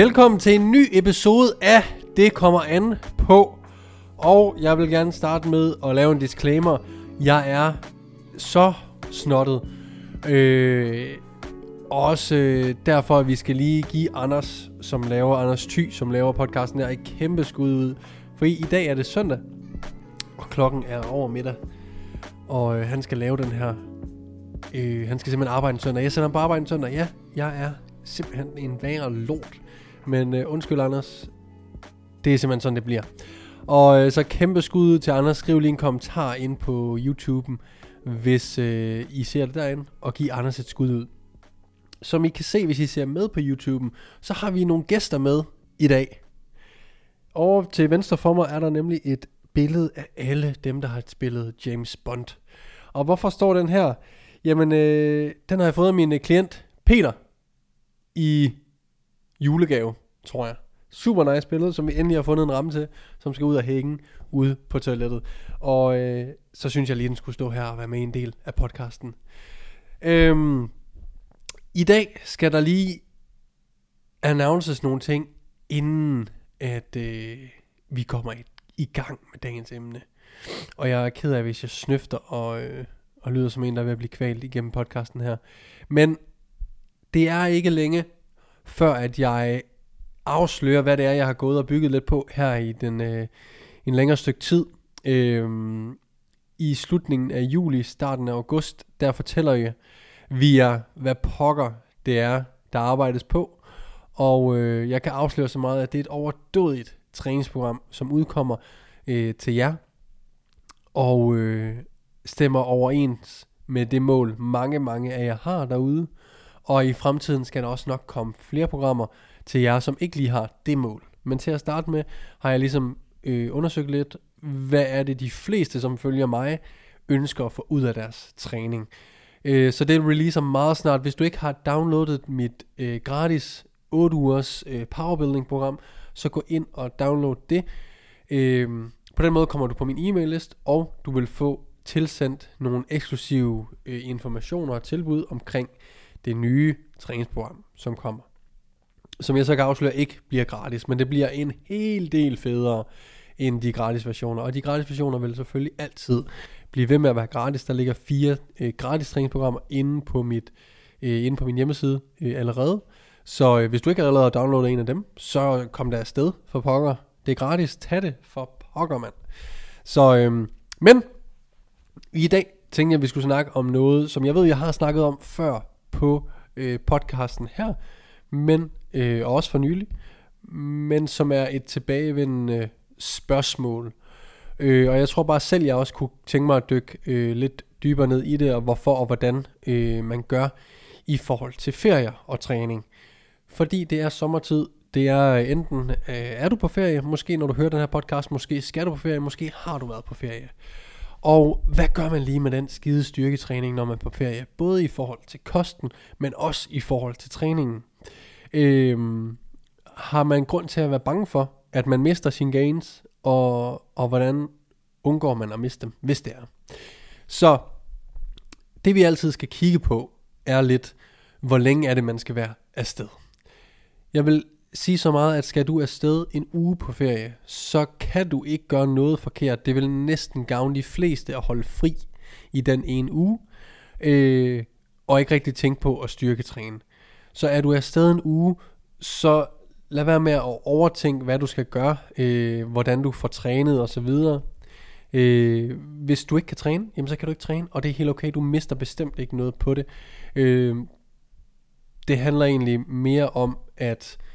Velkommen til en ny episode af Det kommer an på. Og jeg vil gerne starte med at lave en disclaimer. Jeg er så snottet. Øh, også øh, derfor, at vi skal lige give Anders, som laver Anders Thy, som laver podcasten her, et kæmpe skud ud. For i, i dag er det søndag, og klokken er over middag. Og øh, han skal lave den her... Øh, han skal simpelthen arbejde en søndag. Jeg sender ham på arbejde en søndag. Ja, jeg er simpelthen en værre lort. Men øh, undskyld, Anders. Det er simpelthen sådan, det bliver. Og øh, så kæmpe skud til Anders. Skriv lige en kommentar ind på YouTube'en, hvis øh, I ser det derinde, og giv Anders et skud ud. Som I kan se, hvis I ser med på YouTube'en, så har vi nogle gæster med i dag. Over til venstre for mig er der nemlig et billede af alle dem, der har spillet James Bond. Og hvorfor står den her? Jamen, øh, den har jeg fået af min øh, klient Peter i julegave, tror jeg. Super nice billede, som vi endelig har fundet en ramme til, som skal ud og hænge ude på toilettet. Og øh, så synes jeg lige, den skulle stå her og være med i en del af podcasten. Øhm, I dag skal der lige announces nogle ting, inden at øh, vi kommer i, i gang med dagens emne. Og jeg er ked af, hvis jeg snøfter og, øh, og lyder som en, der er ved at blive kvalt igennem podcasten her. Men det er ikke længe, før at jeg afslører, hvad det er, jeg har gået og bygget lidt på her i den, øh, en længere stykke tid. Øhm, I slutningen af juli, starten af august, der fortæller jeg via, hvad pokker det er, der arbejdes på. Og øh, jeg kan afsløre så meget, at det er et overdådigt træningsprogram, som udkommer øh, til jer. Og øh, stemmer overens med det mål, mange, mange af jer har derude. Og i fremtiden skal der også nok komme flere programmer til jer, som ikke lige har det mål. Men til at starte med, har jeg ligesom øh, undersøgt lidt, hvad er det de fleste, som følger mig, ønsker at få ud af deres træning. Øh, så det releaser meget snart. Hvis du ikke har downloadet mit øh, gratis 8 ugers øh, powerbuilding program, så gå ind og download det. Øh, på den måde kommer du på min e-mail list, og du vil få tilsendt nogle eksklusive øh, informationer og tilbud omkring det nye træningsprogram, som kommer. Som jeg så kan afsløre ikke bliver gratis, men det bliver en hel del federe end de gratis versioner. Og de gratis versioner vil selvfølgelig altid blive ved med at være gratis. Der ligger fire øh, gratis træningsprogrammer inde på, mit, øh, inde på min hjemmeside øh, allerede. Så øh, hvis du ikke allerede har downloadet en af dem, så kom der afsted for pokker. Det er gratis. Tag det for pokker, mand. Så, øh, men i dag tænkte jeg, at vi skulle snakke om noget, som jeg ved, jeg har snakket om før på øh, podcasten her, men øh, også for nylig, men som er et tilbagevendende spørgsmål. Øh, og jeg tror bare selv, jeg også kunne tænke mig at dykke øh, lidt dybere ned i det, og hvorfor og hvordan øh, man gør i forhold til ferier og træning. Fordi det er sommertid, det er øh, enten, øh, er du på ferie, måske når du hører den her podcast, måske skal du på ferie, måske har du været på ferie. Og hvad gør man lige med den skide styrketræning, når man er på ferie? Både i forhold til kosten, men også i forhold til træningen. Øhm, har man grund til at være bange for, at man mister sine gains, og, og hvordan undgår man at miste dem, hvis det er. Så det vi altid skal kigge på, er lidt, hvor længe er det, man skal være afsted. Jeg vil sige så meget, at skal du afsted en uge på ferie, så kan du ikke gøre noget forkert. Det vil næsten gavne de fleste at holde fri i den ene uge, øh, og ikke rigtig tænke på at styrketræne. Så er du afsted en uge, så lad være med at overtænke, hvad du skal gøre, øh, hvordan du får trænet osv. Øh, hvis du ikke kan træne, jamen så kan du ikke træne, og det er helt okay, du mister bestemt ikke noget på det. Øh, det handler egentlig mere om, at øh,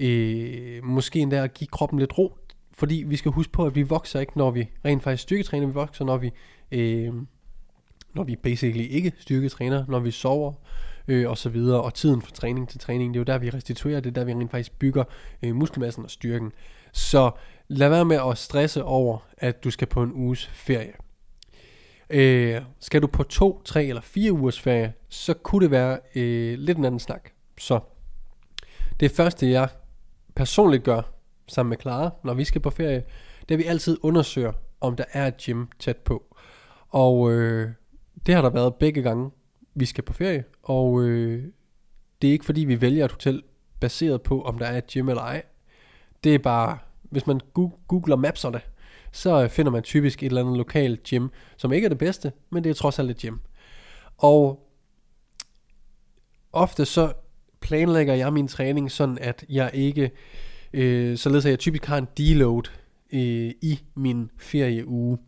Øh, måske endda at give kroppen lidt ro, fordi vi skal huske på, at vi vokser ikke, når vi rent faktisk styrketræner, vi vokser, når vi, øh, når vi basically ikke styrketræner, når vi sover, øh, og så videre, og tiden fra træning til træning, det er jo der, vi restituerer, det er der, vi rent faktisk bygger øh, muskelmassen og styrken. Så lad være med at stresse over, at du skal på en uges ferie. Øh, skal du på to, tre eller fire ugers ferie, så kunne det være øh, lidt en anden snak. Så det første, jeg personligt gør sammen med Clara, når vi skal på ferie, det er, at vi altid undersøger, om der er et gym tæt på. Og øh, det har der været begge gange, vi skal på ferie. Og øh, det er ikke fordi, vi vælger et hotel baseret på, om der er et gym eller ej. Det er bare, hvis man googler mapserne, det, så øh, finder man typisk et eller andet lokalt gym, som ikke er det bedste, men det er trods alt et gym. Og ofte så planlægger jeg min træning sådan, at jeg ikke, øh, således at jeg typisk har en deload øh, i min ferieuge,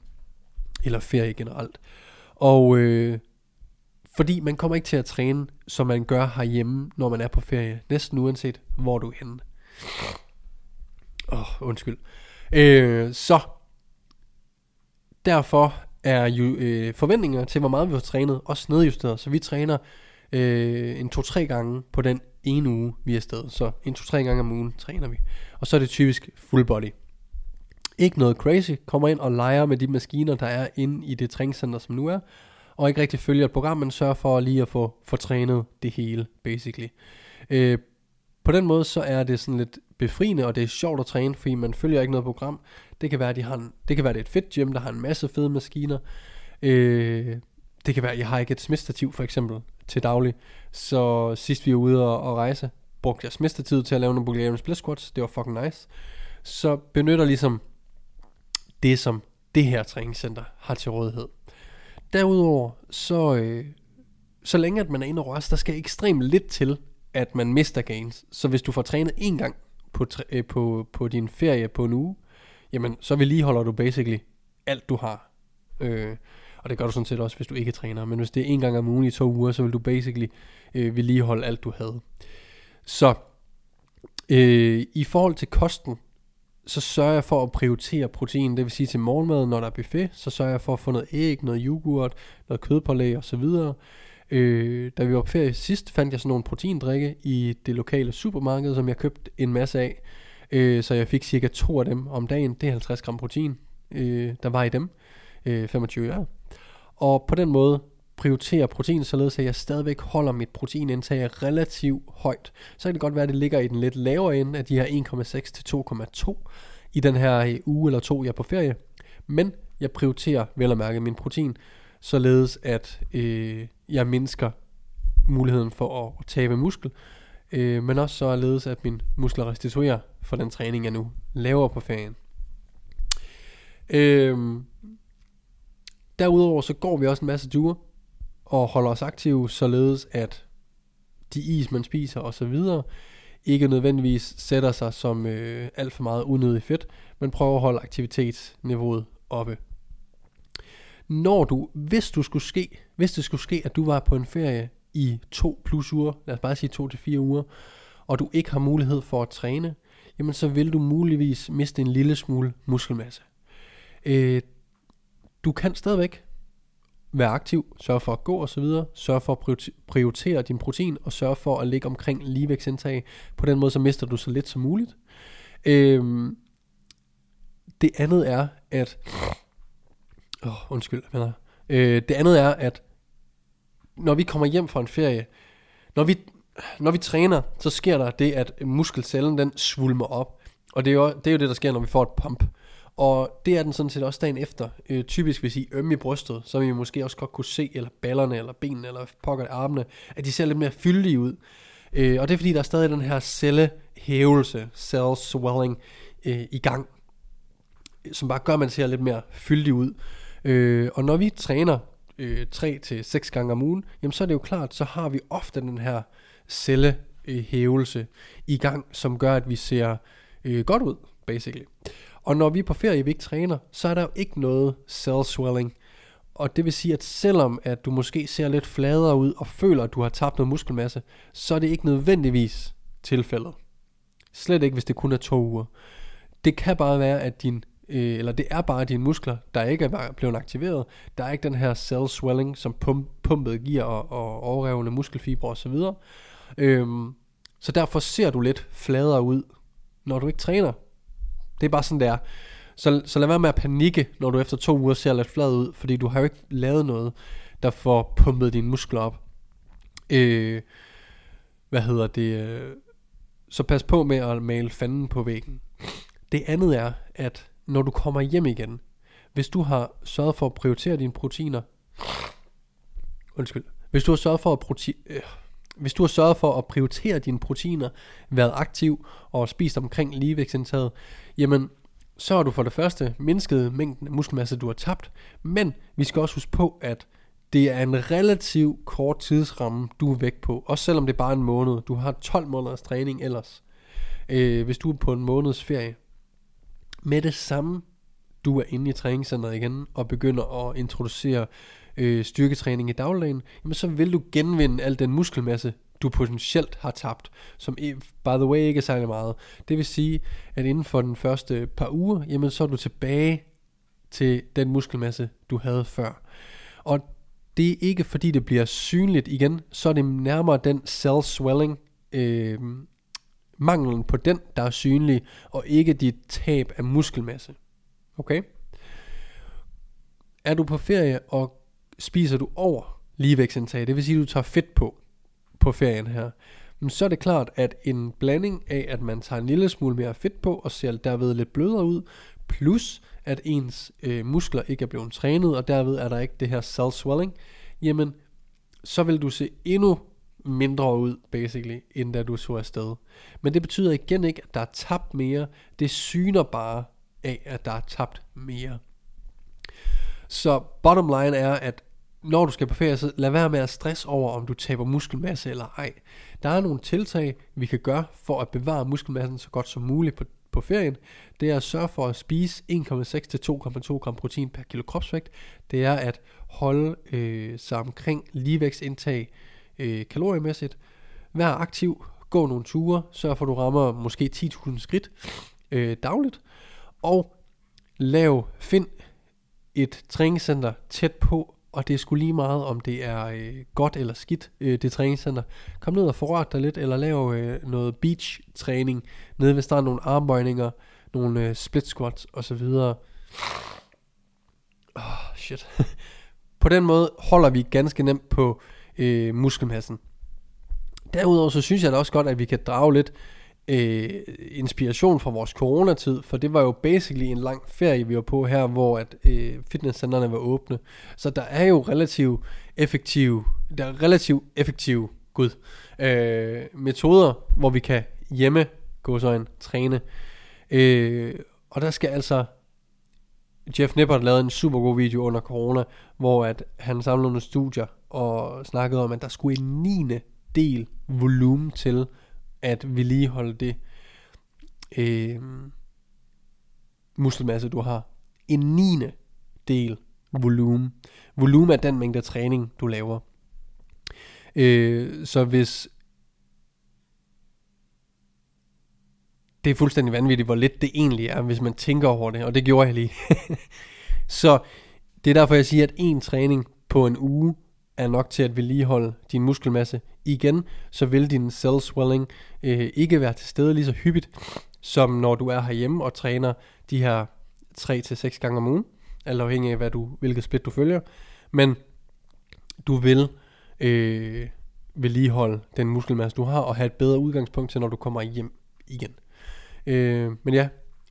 eller ferie generelt. Og øh, fordi man kommer ikke til at træne, som man gør herhjemme, når man er på ferie, næsten uanset hvor du er henne. Åh, oh, undskyld. Øh, så derfor er jo øh, forventninger til, hvor meget vi har trænet, også nedjusteret. Så vi træner øh, en to-tre gange på den ene uge, vi er afsted. Så en to-tre gange om ugen træner vi. Og så er det typisk full body. Ikke noget crazy. Kommer ind og leger med de maskiner, der er inde i det træningscenter, som nu er. Og ikke rigtig følger et program, men sørger for lige at få, få trænet det hele, basically. Øh, på den måde, så er det sådan lidt befriende, og det er sjovt at træne, fordi man følger ikke noget program. Det kan være, at de har en, det kan være, det er et fedt gym, der har en masse fede maskiner. Øh, det kan være, at jeg har ikke et smidstativ for eksempel til daglig. Så sidst vi var ude og, og rejse, brugte jeg smistertid til at lave nogle Bulgarian split squats. Det var fucking nice. Så benytter ligesom det, som det her træningscenter har til rådighed. Derudover, så, øh, så længe at man er inde og røres, der skal ekstremt lidt til, at man mister gains. Så hvis du får trænet en gang på, øh, på, på din ferie på en uge, jamen så vedligeholder du basically alt du har. Øh, og det gør du sådan set også, hvis du ikke træner. Men hvis det er en gang om ugen i to uger, så vil du basically øh, vedligeholde alt du havde. Så øh, i forhold til kosten, så sørger jeg for at prioritere protein, det vil sige til morgenmad, når der er buffet, så sørger jeg for at få noget æg, noget yoghurt, noget kødpålæg og så videre. Øh, da vi var på ferie sidst, fandt jeg sådan nogle proteindrikke i det lokale supermarked, som jeg købte en masse af. Øh, så jeg fik cirka to af dem om dagen. Det er 50 gram protein, øh, der var i dem. Øh, 25 øre. Og på den måde prioriterer protein, således at jeg stadigvæk holder mit proteinindtag relativt højt. Så kan det godt være, at det ligger i den lidt lavere ende af de her 1,6 til 2,2 i den her øh, uge eller to, jeg er på ferie. Men jeg prioriterer vel at mærke min protein, således at øh, jeg mindsker muligheden for at, at tabe muskel, øh, men også således at min muskler restituerer for den træning, jeg nu laver på ferien. Øh, derudover så går vi også en masse ture, og holder os aktive, således at de is, man spiser osv., ikke nødvendigvis sætter sig som øh, alt for meget unødigt fedt, men prøver at holde aktivitetsniveauet oppe. Når du, hvis du skulle ske, hvis det skulle ske, at du var på en ferie i to plus uger, lad os bare sige to til fire uger, og du ikke har mulighed for at træne, jamen så vil du muligvis miste en lille smule muskelmasse. Øh, du kan stadigvæk være aktiv, sørge for at gå osv., sørge for at prioritere din protein, og sørge for at ligge omkring ligevægtsindtag. På den måde, så mister du så lidt som muligt. Øhm, det andet er, at... Åh, oh, undskyld, mener øh, Det andet er, at når vi kommer hjem fra en ferie, når vi, når vi træner, så sker der det, at muskelcellen den svulmer op. Og det er, jo, det er jo det, der sker, når vi får et pump. Og det er den sådan set også dagen efter. Øh, typisk hvis I ømme i brystet, så vil I måske også godt kunne se, eller ballerne, eller benene, eller pokker armene, at de ser lidt mere fyldige ud. Øh, og det er fordi, der er stadig den her cellehævelse, cell swelling, øh, i gang, som bare gør, at man ser lidt mere fyldig ud. Øh, og når vi træner øh, 3 til seks gange om ugen, jamen så er det jo klart, så har vi ofte den her cellehævelse i gang, som gør, at vi ser øh, godt ud, basically. Og når vi er på ferie, vi ikke træner, så er der jo ikke noget cell swelling. Og det vil sige, at selvom at du måske ser lidt fladere ud og føler, at du har tabt noget muskelmasse, så er det ikke nødvendigvis tilfældet. Slet ikke, hvis det kun er to uger. Det kan bare være, at din øh, eller det er bare dine muskler, der ikke er blevet aktiveret. Der er ikke den her cell swelling, som pump, pumpet giver og, og overrevne muskelfibre osv. Øhm, så derfor ser du lidt fladere ud, når du ikke træner. Det er bare sådan, det er. Så, så lad være med at panikke, når du efter to uger ser lidt flad ud, fordi du har jo ikke lavet noget, der får pumpet dine muskler op. Øh, hvad hedder det? Øh, så pas på med at male fanden på væggen. Det andet er, at når du kommer hjem igen, hvis du har sørget for at prioritere dine proteiner, undskyld, hvis du har sørget for at prote- øh, hvis du har sørget for at prioritere dine proteiner, været aktiv og spist omkring ligevægtsindtaget, jamen så har du for det første mindsket mængden af muskelmasse, du har tabt, men vi skal også huske på, at det er en relativ kort tidsramme, du er væk på, også selvom det er bare en måned. Du har 12 måneders træning ellers, øh, hvis du er på en måneds ferie. Med det samme, du er inde i træningscenteret igen og begynder at introducere øh, styrketræning i dagligdagen, jamen så vil du genvinde al den muskelmasse, du potentielt har tabt, som by the way ikke er særlig meget. Det vil sige, at inden for den første par uger, jamen så er du tilbage til den muskelmasse, du havde før. Og det er ikke fordi det bliver synligt igen, så er det nærmere den cell swelling, øh, manglen på den, der er synlig, og ikke dit tab af muskelmasse. Okay? Er du på ferie, og spiser du over ligevægtsindtag, det vil sige, at du tager fedt på, på ferien her, men så er det klart, at en blanding af, at man tager en lille smule mere fedt på, og ser derved lidt blødere ud, plus at ens øh, muskler ikke er blevet trænet, og derved er der ikke det her cell swelling, jamen, så vil du se endnu mindre ud, basically, end da du så afsted. Men det betyder igen ikke, at der er tabt mere. Det syner bare af, at der er tabt mere. Så bottom line er, at når du skal på ferie, så lad være med at stresse over, om du taber muskelmasse eller ej. Der er nogle tiltag, vi kan gøre for at bevare muskelmassen så godt som muligt på, på ferien. Det er at sørge for at spise 1,6 til 2,2 gram protein per kilo kropsvægt. Det er at holde øh, sig omkring ligevægtsindtag øh, kaloriemæssigt. Vær aktiv, gå nogle ture, sørg for at du rammer måske 10.000 skridt øh, dagligt. Og lav, find et træningscenter tæt på, og det er sgu lige meget, om det er øh, godt eller skidt, øh, det træningscenter. Kom ned og forret dig lidt, eller lav øh, noget beach træning, nede ved er nogle armbøjninger, nogle øh, split squats osv. Åh, oh, shit. på den måde holder vi ganske nemt på øh, muskelmassen. Derudover så synes jeg da også godt, at vi kan drage lidt øh, inspiration fra vores coronatid, for det var jo basically en lang ferie, vi var på her, hvor at øh, fitnesscenterne var åbne. Så der er jo relativt effektive, der er relativt effektive, gud, øh, metoder, hvor vi kan hjemme, gå så en træne. Øh, og der skal altså Jeff Nippert lavede en super god video under corona, hvor at han samlede nogle studier og snakkede om, at der skulle en 9. del volumen til at vedligeholde det øh, muskelmasse, du har. En niende del volumen. Volumen er den mængde træning, du laver. Øh, så hvis det er fuldstændig vanvittigt, hvor lidt det egentlig er, hvis man tænker over det, og det gjorde jeg lige. så det er derfor, jeg siger, at en træning på en uge er nok til at vedligeholde din muskelmasse. Igen, så vil din cell swelling øh, ikke være til stede lige så hyppigt, som når du er herhjemme og træner de her 3-6 gange om ugen, alt afhængig af hvad du, hvilket split du følger. Men du vil øh, vedligeholde den muskelmasse, du har, og have et bedre udgangspunkt til, når du kommer hjem igen. Øh, men ja,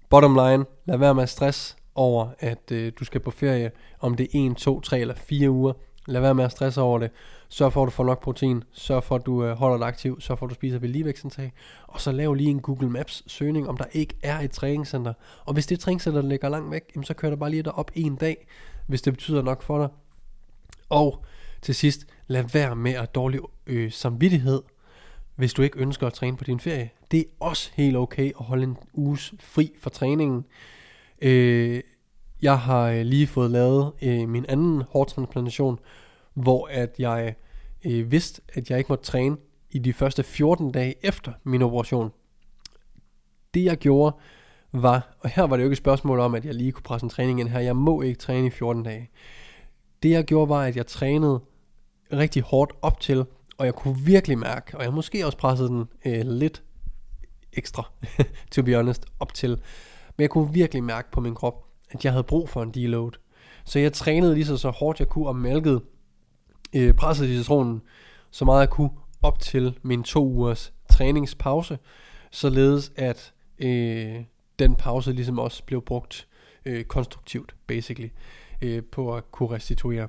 bottom line, lad være med at stress over, at øh, du skal på ferie, om det er 1, 2, 3 eller 4 uger. Lad være med at stresse over det. Sørg for, at du får nok protein. Sørg for, at du øh, holder dig aktiv. Sørg for, at du spiser ved ligevægtsindtag. Og så lav lige en Google Maps søgning, om der ikke er et træningscenter. Og hvis det træningscenter ligger langt væk, jamen, så kører du bare lige derop en dag, hvis det betyder nok for dig. Og til sidst, lad være med at dårlig øh, samvittighed, hvis du ikke ønsker at træne på din ferie. Det er også helt okay at holde en uges fri fra træningen. Øh, jeg har øh, lige fået lavet øh, min anden hårtransplantation, hvor at jeg øh, vidste, at jeg ikke måtte træne i de første 14 dage efter min operation. Det jeg gjorde var, og her var det jo ikke et spørgsmål om, at jeg lige kunne presse en træning ind her, jeg må ikke træne i 14 dage. Det jeg gjorde var, at jeg trænede rigtig hårdt op til, og jeg kunne virkelig mærke, og jeg måske også pressede den øh, lidt ekstra, to be honest, op til, men jeg kunne virkelig mærke på min krop, at jeg havde brug for en deload. Så jeg trænede lige så, så hårdt jeg kunne og mælkede, øh, pressede citronen så meget jeg kunne op til min to ugers træningspause, således at øh, den pause ligesom også blev brugt øh, konstruktivt, basically, øh, på at kunne restituere.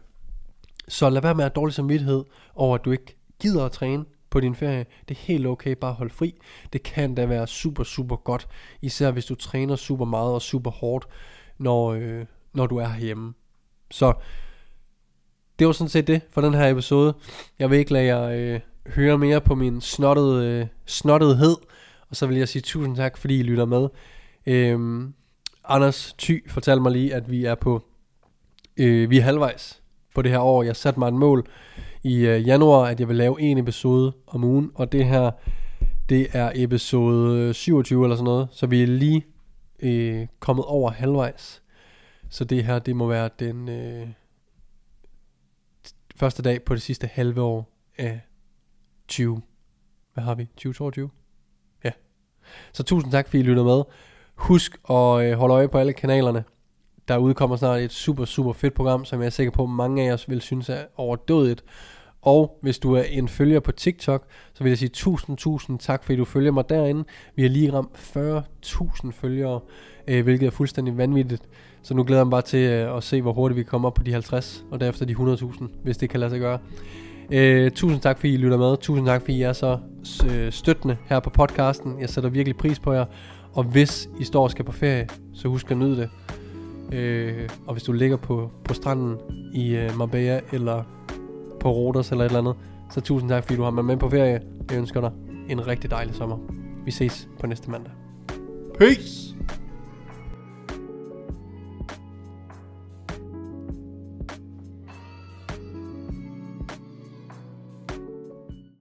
Så lad være med at have dårlig samvittighed over, at du ikke gider at træne. på din ferie. Det er helt okay bare at holde fri. Det kan da være super, super godt. Især hvis du træner super meget og super hårdt, når, øh, når du er hjemme. Så det var sådan set det for den her episode. Jeg vil ikke lade jer øh, høre mere på min snottede, øh, snottedhed. Og så vil jeg sige tusind tak, fordi I lytter med. Øhm, Anders Ty fortalte mig lige, at vi er på øh, vi er halvvejs på det her år. Jeg satte mig et mål i øh, januar, at jeg vil lave en episode om ugen, og det her, det er episode 27 eller sådan noget, så vi er lige øh, kommet over halvvejs. Så det her, det må være den øh, første dag på det sidste halve år af 20. Hvad har vi? 2022? Ja. Så tusind tak, fordi I lytter med. Husk at øh, holde øje på alle kanalerne. Der udkommer snart et super, super fedt program, som jeg er sikker på, mange af os vil synes er overdødigt. Og hvis du er en følger på TikTok, så vil jeg sige tusind, tusind tak, fordi du følger mig derinde. Vi har lige ramt 40.000 følgere, øh, hvilket er fuldstændig vanvittigt. Så nu glæder jeg mig bare til øh, at se, hvor hurtigt vi kommer op på de 50, og derefter de 100.000, hvis det kan lade sig gøre. Øh, tusind tak, fordi I lytter med. Tusind tak, fordi I er så øh, støttende her på podcasten. Jeg sætter virkelig pris på jer. Og hvis I står og skal på ferie, så husk at nyde det. Øh, og hvis du ligger på, på stranden i øh, Marbella eller på Rodos eller et eller andet, så tusind tak fordi du har mig med på ferie. Jeg ønsker dig en rigtig dejlig sommer. Vi ses på næste mandag. Peace!